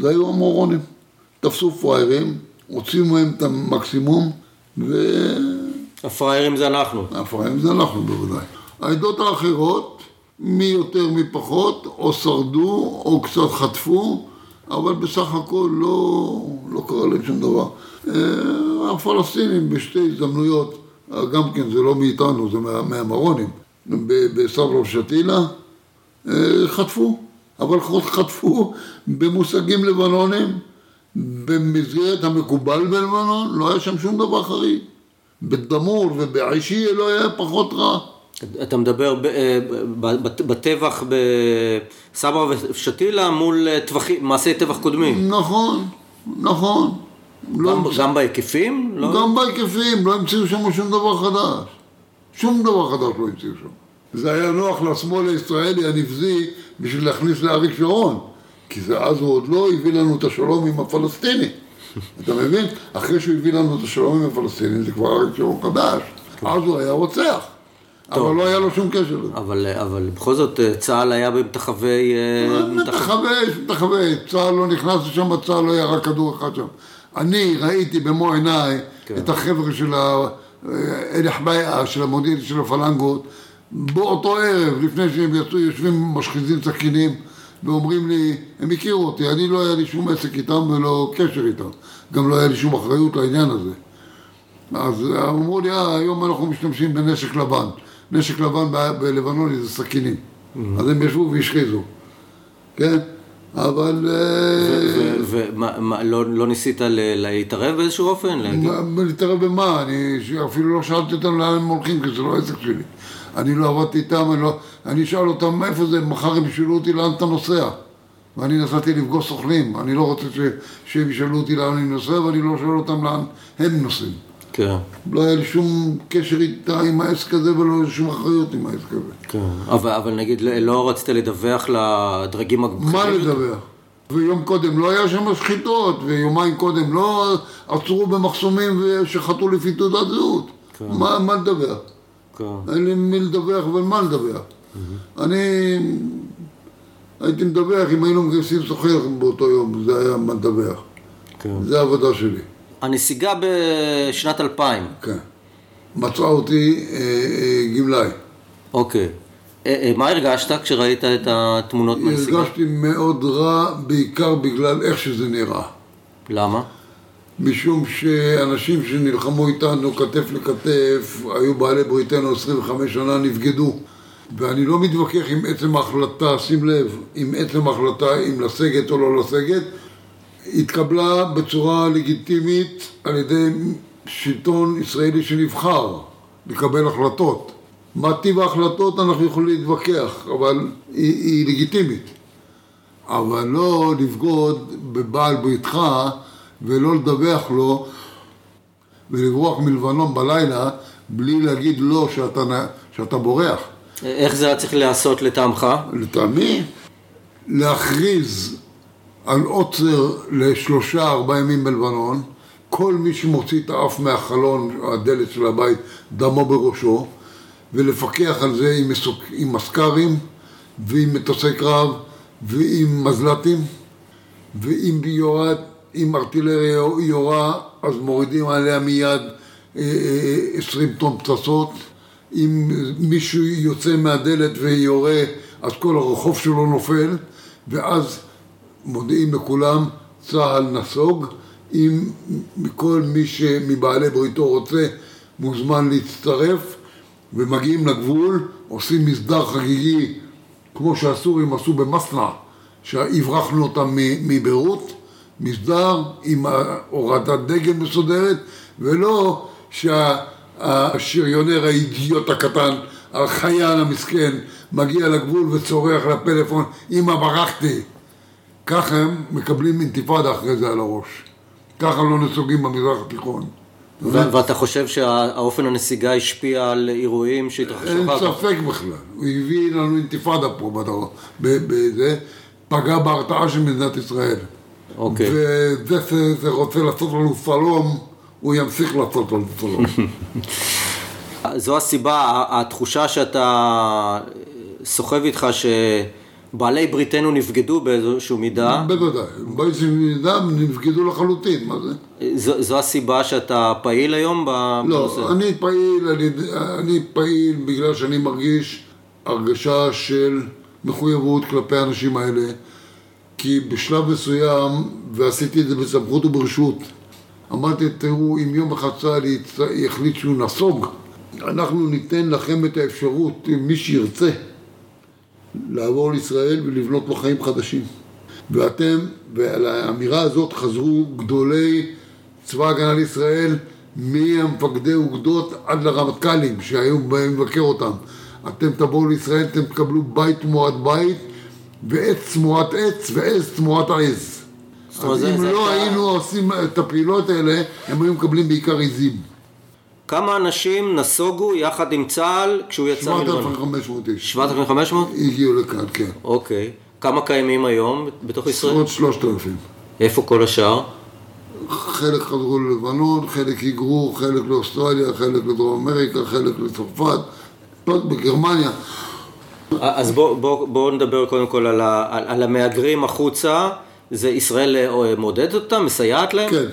זה היו המורונים. תפסו פראיירים, הוציאו מהם את המקסימום, הפראיירים זה אנחנו. והפראיירים זה אנחנו בוודאי. העדות האחרות, מי יותר מי פחות, או שרדו, או קצת חטפו, אבל בסך הכל לא, לא קרה להם שום דבר. אה, הפלסטינים בשתי הזדמנויות, אה, גם כן זה לא מאיתנו, זה מה, מהמרונים, בסברו שתילה, אה, חטפו, אבל חטפו במושגים לבנונים, במסגרת המקובל בלבנון, לא היה שם שום דבר חריג. בדמור ובעישי לא היה פחות רע. אתה מדבר אה, בטבח בסברה ושתילה מול אה, טבחים, מעשי טבח קודמים. נכון, נכון. לא גם, המציא- גם בהיקפים? לא? גם בהיקפים, לא המציאו שם שום דבר חדש. שום דבר חדש לא המציאו שם. זה היה נוח לשמאל הישראלי הנבזי בשביל להכניס לאריק שרון. כי זה, אז הוא עוד לא הביא לנו את השלום עם הפלסטיני. אתה מבין? אחרי שהוא הביא לנו את השלום עם הפלסטינים, זה כבר אריק שרון חדש. אז הוא היה רוצח. אבל לא היה לו שום קשר לזה. אבל, אבל בכל זאת אה, צה"ל היה במתחווי... אה, מתח- מתחווה, מתחווה, צה"ל לא נכנס לשם, צה"ל לא ירה כדור אחד שם. אני ראיתי במו עיניי כן. את החבר'ה של האלח ביעה, של המודיעין של הפלנגות, באותו ערב, לפני שהם יצאו, יושבים משחיזים סכינים, ואומרים לי, הם הכירו אותי, אני לא היה לי שום עסק איתם ולא קשר איתם, גם לא היה לי שום אחריות לעניין הזה. אז אמרו לי, אה, היום אנחנו משתמשים בנשק לבן. נשק לבן ב- בלבנוני זה סכינים. אז הם ישבו והשחיזו, כן? אבל... אה, ומה, לא, לא ניסית להתערב באיזשהו אופן? להתערב במה? אני אפילו לא שאלתי אותם לאן הם הולכים, כי זה לא עסק שלי. אני לא עבדתי איתם, אני, לא, אני אשאל אותם איפה זה, מחר הם ישאלו אותי לאן אתה נוסע. ואני נסעתי לפגוש סוכנים, אני לא רוצה ש, שהם ישאלו אותי לאן אני נוסע, ואני לא שואל אותם לאן הם נוסעים. כן, לא היה לי שום קשר איתה, עם העסק הזה, ולא שום אחריות עם העסק הזה. כן. אבל, אבל נגיד, לא- לא רצית לדווח לדרגים הבכירים? מה לדווח? ויום קודם לא היה שם שחיטות, ויומיים קודם לא עצרו במחסומים ושחטו לפי תעודת זהות. מה, מה לדווח? כן. אין לי מי לדווח, אבל מה לדווח? אני הייתי מדווח אם היינו מגייסים סוחר באותו יום, זה היה מה לדווח. כן. זה העבודה שלי, הנסיגה בשנת 2000, כן. מצאה אותי אה, אה, גמלאי. אוקיי. אה, אה, מה הרגשת כשראית את התמונות מהנסיגה? הרגשתי מאוד רע, בעיקר בגלל איך שזה נראה. למה? משום שאנשים שנלחמו איתנו כתף לכתף, היו בעלי בריתנו 25 שנה, נבגדו. ואני לא מתווכח עם עצם ההחלטה, שים לב, עם עצם ההחלטה אם לסגת או לא לסגת, התקבלה בצורה לגיטימית על ידי שלטון ישראלי שנבחר לקבל החלטות. מה טיב ההחלטות אנחנו יכולים להתווכח, אבל היא, היא לגיטימית. אבל לא לבגוד בבעל בריתך ולא לדווח לו ולברוח מלבנון בלילה בלי להגיד לו שאתה, שאתה בורח. איך זה היה צריך להיעשות לטעמך? לטעמי, להכריז על עוצר לשלושה ארבעה ימים בלבנון, כל מי שמוציא את האף מהחלון, הדלת של הבית, דמו בראשו, ולפקח על זה עם, מסוק, עם מסקרים ועם מטוסי קרב ועם מזל"טים ואם יורה, ארטילריה יורה, אז מורידים עליה מיד אה, אה, 20 טון פצצות. אם מישהו יוצא מהדלת ויורה, אז כל הרחוב שלו נופל, ואז מודיעים לכולם, צה"ל נסוג, אם כל מי שמבעלי בריתו רוצה מוזמן להצטרף. ומגיעים לגבול, עושים מסדר חגיגי כמו שהסורים עשו במסנע, שהברחנו אותם מביירות, מסדר עם הורדת דגל מסודרת, ולא שהשריונר האידיוט הקטן, החייל המסכן, מגיע לגבול וצורח לפלאפון, אמא ברחתי. ככה הם מקבלים אינתיפאדה אחרי זה על הראש. ככה לא נסוגים במזרח התיכון. ו- ואתה חושב שהאופן הנסיגה השפיע על אירועים שהתרחשו אין אחר כך? ספק בכלל. הוא הביא לנו אינתיפאדה פה בדרום, ב- בזה, פגע בהרתעה של מדינת ישראל. אוקיי. וזה שרוצה לעשות לנו שלום, הוא ימשיך לעשות לנו שלום. זו הסיבה, התחושה שאתה סוחב איתך שבעלי בריתנו נבגדו באיזושהי מידה, בוודאי. באיזושהי מידה נבגדו לחלוטין, מה זה? זו, זו הסיבה שאתה פעיל היום בנושא? לא, אני פעיל, אני, אני פעיל בגלל שאני מרגיש הרגשה של מחויבות כלפי האנשים האלה, כי בשלב מסוים, ועשיתי את זה בסמכות וברשות, אמרתי, תראו, אם יום אחד צה"ל יחליט שהוא נסוג, אנחנו ניתן לכם את האפשרות, מי שירצה, לעבור לישראל ולבנות לו חיים חדשים. ואתם, ועל האמירה הזאת חזרו גדולי צבא ההגנה לישראל, מהמפקדי אוגדות עד לרמטכ"לים שהיו באים לבקר אותם. אתם תבואו לישראל, אתם תקבלו בית תמורת בית, ועץ תמורת עץ, ועז תמורת עז. אז אם לא היינו עושים את הפעילות האלה, הם היו מקבלים בעיקר עזים. כמה אנשים נסוגו יחד עם צה"ל כשהוא יצא מלבנון? 7,500 איש 7,500? הגיעו לכאן, כן. אוקיי. כמה קיימים היום בתוך ישראל? עוד 3,000. איפה כל השאר? חלק חזרו ללבנון, חלק היגרו, חלק לאוסטרליה, חלק לדרום אמריקה, חלק לצרפת, בגרמניה. אז בואו בוא, בוא נדבר קודם כל על, ה, על, על המהגרים החוצה. זה ישראל אה, מעודדת אותם, מסייעת להם? כן.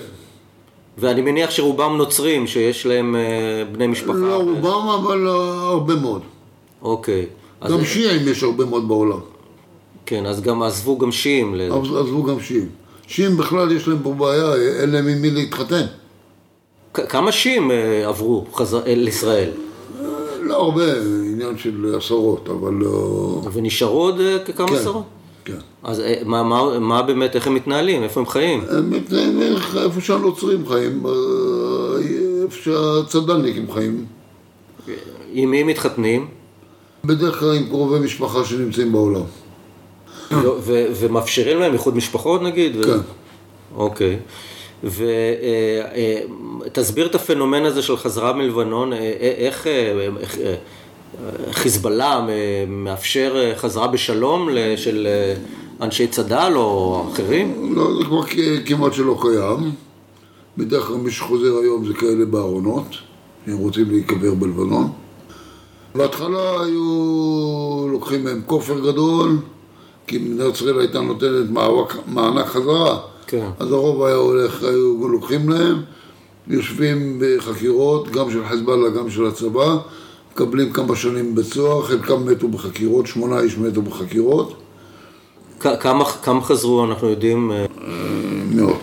ואני מניח שרובם נוצרים, שיש להם אה, בני משפחה. לא רובם, אבל אה, הרבה מאוד. אוקיי. גם שיעים יש הרבה מאוד בעולם. כן, אז גם עזבו גם שיעים. עזבו גם שיעים. שיעים בכלל יש להם פה בעיה, אין להם עם מי להתחתן. כמה שיעים אה, עברו לישראל? לא הרבה, עניין של עשרות, אבל. ונשארו עוד כמה כן, עשרות? כן. אז אה, מה, מה, מה באמת, איך הם מתנהלים? איפה הם חיים? הם מתנהלים איפה שהנוצרים חיים, אה, איפה שהצד"לניקים חיים. עם מי מתחתנים? בדרך כלל עם קרובי משפחה שנמצאים בעולם. לא, ומאפשרים להם איחוד משפחות נגיד? כן. אוקיי. ותסביר את הפנומן הזה של חזרה מלבנון, אה, אה, איך, אה, אה, חיזבאללה מאפשר אה, חזרה בשלום של אה, אנשי צד"ל או אחרים? לא, זה כבר כמעט שלא קיים. בדרך כלל מי שחוזר היום זה כאלה בארונות, שהם רוצים להיקבר בלבנון. בהתחלה היו לוקחים מהם כופר גדול, כי מדינת ישראל הייתה נותנת מענק, מענק חזרה. כן. אז הרוב היה הולך, היו לוקחים להם, יושבים בחקירות, גם של חיזבאללה, גם של הצבא, מקבלים כמה שנים בית סוהר, חלקם מתו בחקירות, שמונה איש מתו בחקירות, כמה, כמה חזרו, אנחנו יודעים, אה, מאות.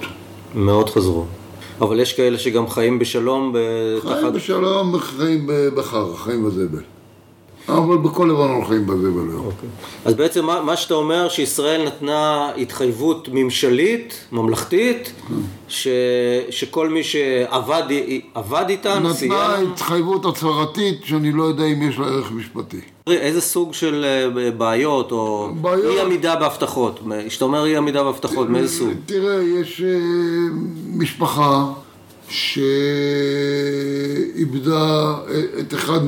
מאות חזרו. אבל יש כאלה שגם חיים בשלום חיים תחת... בשלום, חיים בחר, חיים בזבל. אבל בכל לבנון חיים בזבל היום. אז בעצם מה, מה שאתה אומר, שישראל נתנה התחייבות ממשלית, ממלכתית, ש, שכל מי שעבד עבד איתה, סייע נתנה. התחייבות הצהרתית שאני לא יודע אם יש לה ערך משפטי. איזה סוג של אה, בעיות, או בעיות. אי עמידה בהבטחות, כשאתה אומר אי עמידה בהבטחות, מאיזה סוג? תראה, יש אה, משפחה שאיבדה את אחד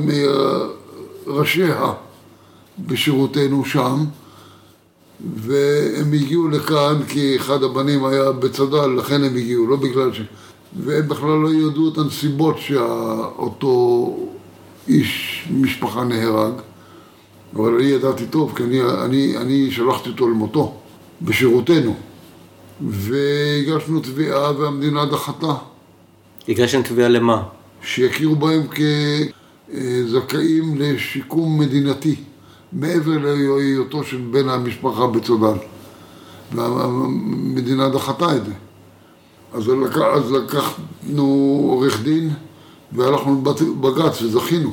מראשיה בשירותנו שם, והם הגיעו לכאן כי אחד הבנים היה בצד"ל, לכן הם הגיעו, לא בגלל ש... והם בכלל לא ידעו את הנסיבות שאותו איש משפחה נהרג. אבל אני ידעתי טוב, כי אני, אני, אני שלחתי אותו למותו, בשירותנו. והגשנו תביעה והמדינה דחתה, הגשתם תביעה למה? שיכירו בהם כזכאים לשיקום מדינתי, מעבר להיותו של בן המשפחה בצד"ל. והמדינה דחתה את זה. אז, לקח, אז לקחנו עורך דין והלכנו לבג"ץ וזכינו.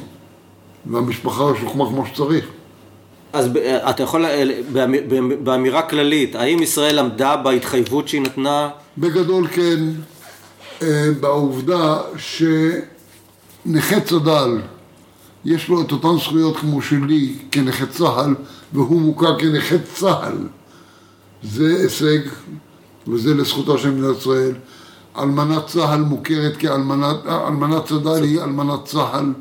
והמשפחה שוקמה כמו שצריך. אז אתה יכול, אה, באמיר- באמירה כללית, האם ישראל עמדה בהתחייבות שהיא נתנה? בגדול כן, אה, בעובדה שנכה צד"ל יש לו את אותן זכויות כמו שלי כנכה צה"ל והוא מוכר כנכה צה"ל. זה הישג וזה לזכותה של מדינת ישראל. אלמנת צה"ל מוכרת כאלמנת, אלמנת צד"ל היא אלמנת צה"ל.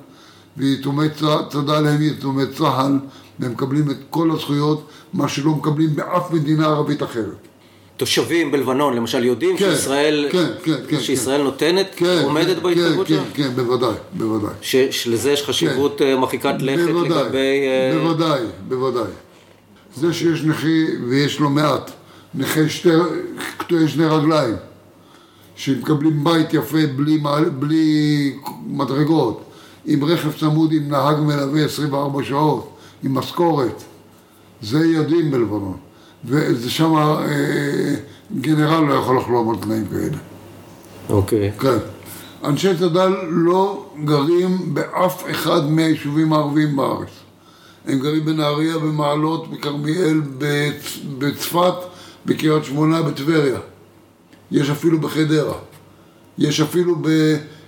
ויתומי צד"ל הם יתומי צה"ל והם מקבלים את כל הזכויות מה שלא מקבלים באף מדינה ערבית אחרת תושבים בלבנון, למשל, יודעים כן, שישראל, כן, כן, כן, שישראל נותנת, כן, עומדת כן, בהתחייבות כן, שלה? כן, כן, בוודאי, בוודאי. ש- שלזה יש חשיבות אה, מרחיקת לכת בוודאי, לגבי... אה, בוודאי, בוודאי. זה שיש נכי, ויש לא מעט, נכי שתי, קטועי שני רגליים, שמקבלים בית יפה בלי, בלי מדרגות, עם רכב צמוד, עם נהג מלווה 24 שעות, עם משכורת, זה יודעים בלבנון. וזה שם אה, גנרל לא יכול לחלום על תנאים כאלה. אוקיי. כן. אנשי צד"ל לא גרים באף אחד מהיישובים הערביים בארץ. הם גרים בנהריה, במעלות, בכרמיאל, בצ- בצפת, בקריית שמונה, בטבריה. יש אפילו בחדרה. יש אפילו ב,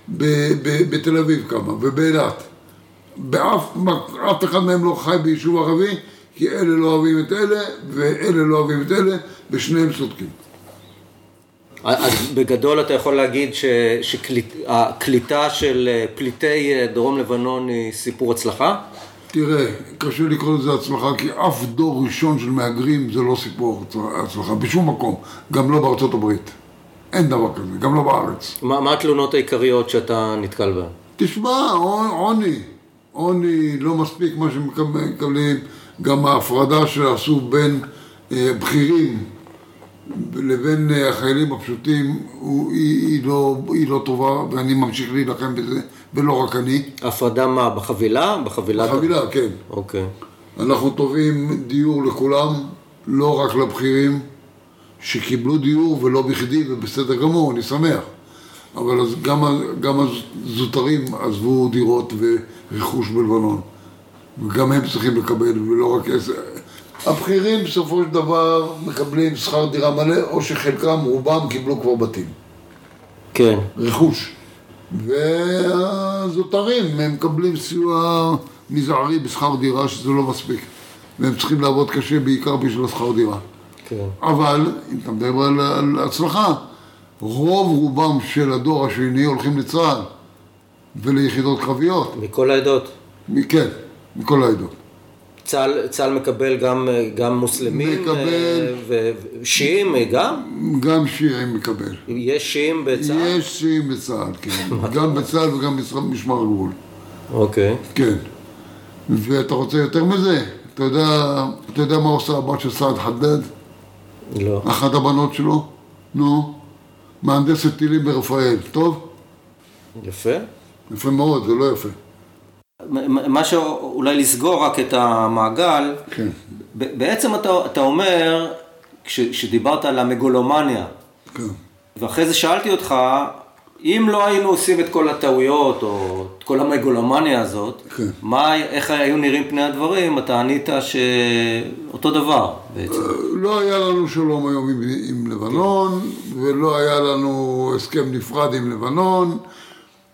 ב, ב, בתל אביב כמה, ובאילת. באף אף אחד מהם לא חי ביישוב ערבי, כי אלה לא אוהבים את אלה, ואלה לא אוהבים את אלה, ושניהם צודקים. אז בגדול אתה יכול להגיד שהקליטה של אה, פליטי אה, דרום לבנון היא סיפור הצלחה? תראה, קשה לקרוא לזה הצלחה, כי אף דור ראשון של מהגרים זה לא סיפור הצלחה, בשום מקום, גם לא בארצות הברית. אין דבר כזה, גם לא בארץ. מה, מה התלונות העיקריות שאתה נתקל בהן? תשמע, עו- עוני, עוני לא מספיק מה שמקבלים, גם ההפרדה שעשו בין אה, בכירים לבין אה, החיילים הפשוטים, הוא, היא, היא, לא, היא לא טובה, ואני ממשיך להילחם בזה, ולא רק אני. הפרדה מה, בחבילה? בחבילה? חבילה, כן. אוקיי. אנחנו תובעים דיור לכולם, לא רק לבכירים שקיבלו דיור ולא בכדי ובסדר גמור, אני שמח. אבל אז גם, גם הזוטרים עזבו דירות ורכוש בלבנון. וגם הם צריכים לקבל, ולא רק עשר... הבכירים בסופו של דבר מקבלים שכר דירה מלא, או שחלקם, רובם, קיבלו כבר בתים. כן. רכוש. והזוטרים, הם מקבלים סיוע מזערי בשכר דירה, שזה לא מספיק. והם צריכים לעבוד קשה בעיקר בשביל השכר דירה. כן. אבל, אם אתה מדבר על, על הצלחה, רוב רובם של הדור השני הולכים לצה"ל וליחידות קרביות. מכל העדות. כן, מכל העדות. צה"ל, צה"ל מקבל גם, גם מוסלמים? מקבל. אה, ושיעים גם? גם שיעים מקבל. יש שיעים בצה"ל? יש שיעים בצה"ל, כן. גם בצה"ל וגם במשמר הגבול. אוקיי. כן. ואתה רוצה יותר מזה? אתה יודע, אתה יודע מה עושה הבת של סעד חדד? לא. אחת הבנות שלו? נו, מהנדסת טילים ברפאל. טוב? יפה. יפה מאוד, זה לא יפה. מה שאולי לסגור רק את המעגל, כן. בעצם אתה, אתה אומר, כש- כשדיברת על המגולומניה, כן. ואחרי זה שאלתי אותך, אם לא היינו עושים את כל הטעויות, או את כל המגולומניה הזאת, כן. מה, איך היו נראים פני הדברים, אתה ענית שאותו דבר בעצם. לא היה לנו שלום היום עם, עם לבנון, ולא היה לנו הסכם נפרד עם לבנון,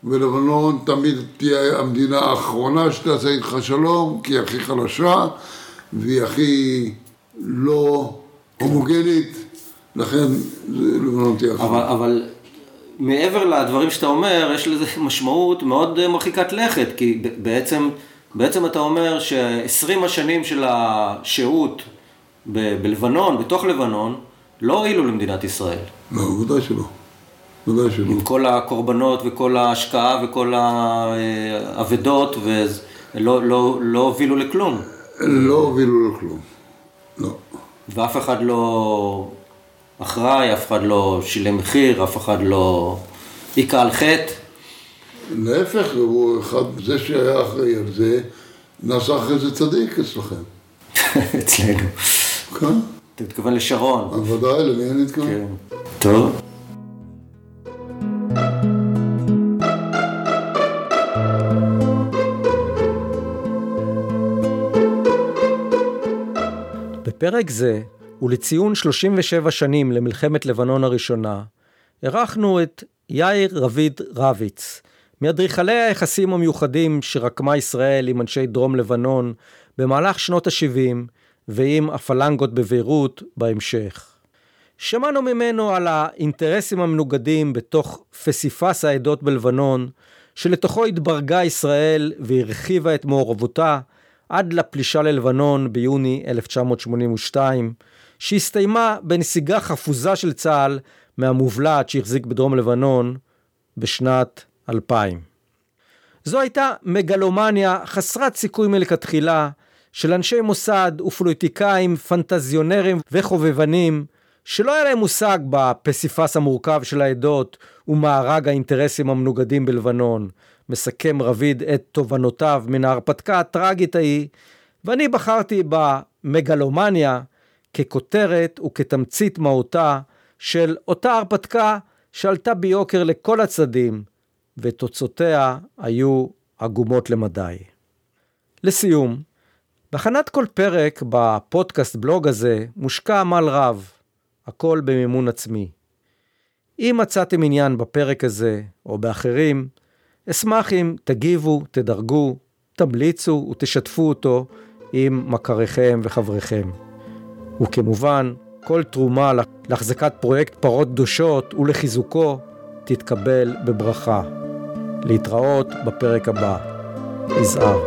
ולבנון תמיד תהיה המדינה האחרונה שתעשה איתך שלום, כי היא הכי חלשה, והיא הכי לא הומוגנית, לכן לבנון תהיה אבל, אחרונה. אבל מעבר לדברים שאתה אומר, יש לזה משמעות מאוד מרחיקת לכת, כי בעצם, בעצם אתה אומר ש-20 השנים של השהות ב- בלבנון, בתוך לבנון, לא הועילו למדינת ישראל. לא, ודאי שלא. ודאי שלא. עם כל הקורבנות וכל ההשקעה וכל האבדות, ולא לא, לא הובילו לכלום. לא הובילו לכלום. לא. ואף אחד לא אחראי, אף אחד לא שילם מחיר, אף אחד לא היכה על חטא. להפך, הוא אחד, זה שהיה אחראי על זה, נעשה אחרי זה צדיק אצלכם. אצלנו. כן? אתה מתכוון לשרון. בוודאי, למי אני מתכוון? כן. טוב. בפרק זה, ולציון 37 שנים למלחמת לבנון הראשונה, אירחנו את יאיר רביד רביץ, מאדריכלי היחסים המיוחדים שרקמה ישראל עם אנשי דרום לבנון במהלך שנות ה-70 ועם הפלנגות בביירות בהמשך. שמענו ממנו על האינטרסים המנוגדים בתוך פסיפס העדות בלבנון, שלתוכו התברגה ישראל והרחיבה את מעורבותה עד לפלישה ללבנון ביוני 1982, שהסתיימה בנסיגה חפוזה של צה"ל מהמובלעת שהחזיק בדרום לבנון בשנת 2000. זו הייתה מגלומניה חסרת סיכוי מלכתחילה של אנשי מוסד ופוליטיקאים פנטזיונרים וחובבנים שלא היה להם מושג בפסיפס המורכב של העדות ומארג האינטרסים המנוגדים בלבנון. מסכם רביד את תובנותיו מן ההרפתקה הטראגית ההיא, ואני בחרתי במגלומניה ככותרת וכתמצית מהותה של אותה הרפתקה שעלתה ביוקר לכל הצדדים, ותוצאותיה היו עגומות למדי. לסיום, בהכנת כל פרק בפודקאסט בלוג הזה מושקע עמל רב, הכל במימון עצמי. אם מצאתם עניין בפרק הזה או באחרים, אשמח אם תגיבו, תדרגו, תמליצו ותשתפו אותו עם מכריכם וחבריכם. וכמובן, כל תרומה להחזקת פרויקט פרות קדושות ולחיזוקו תתקבל בברכה. להתראות בפרק הבא. יזהר.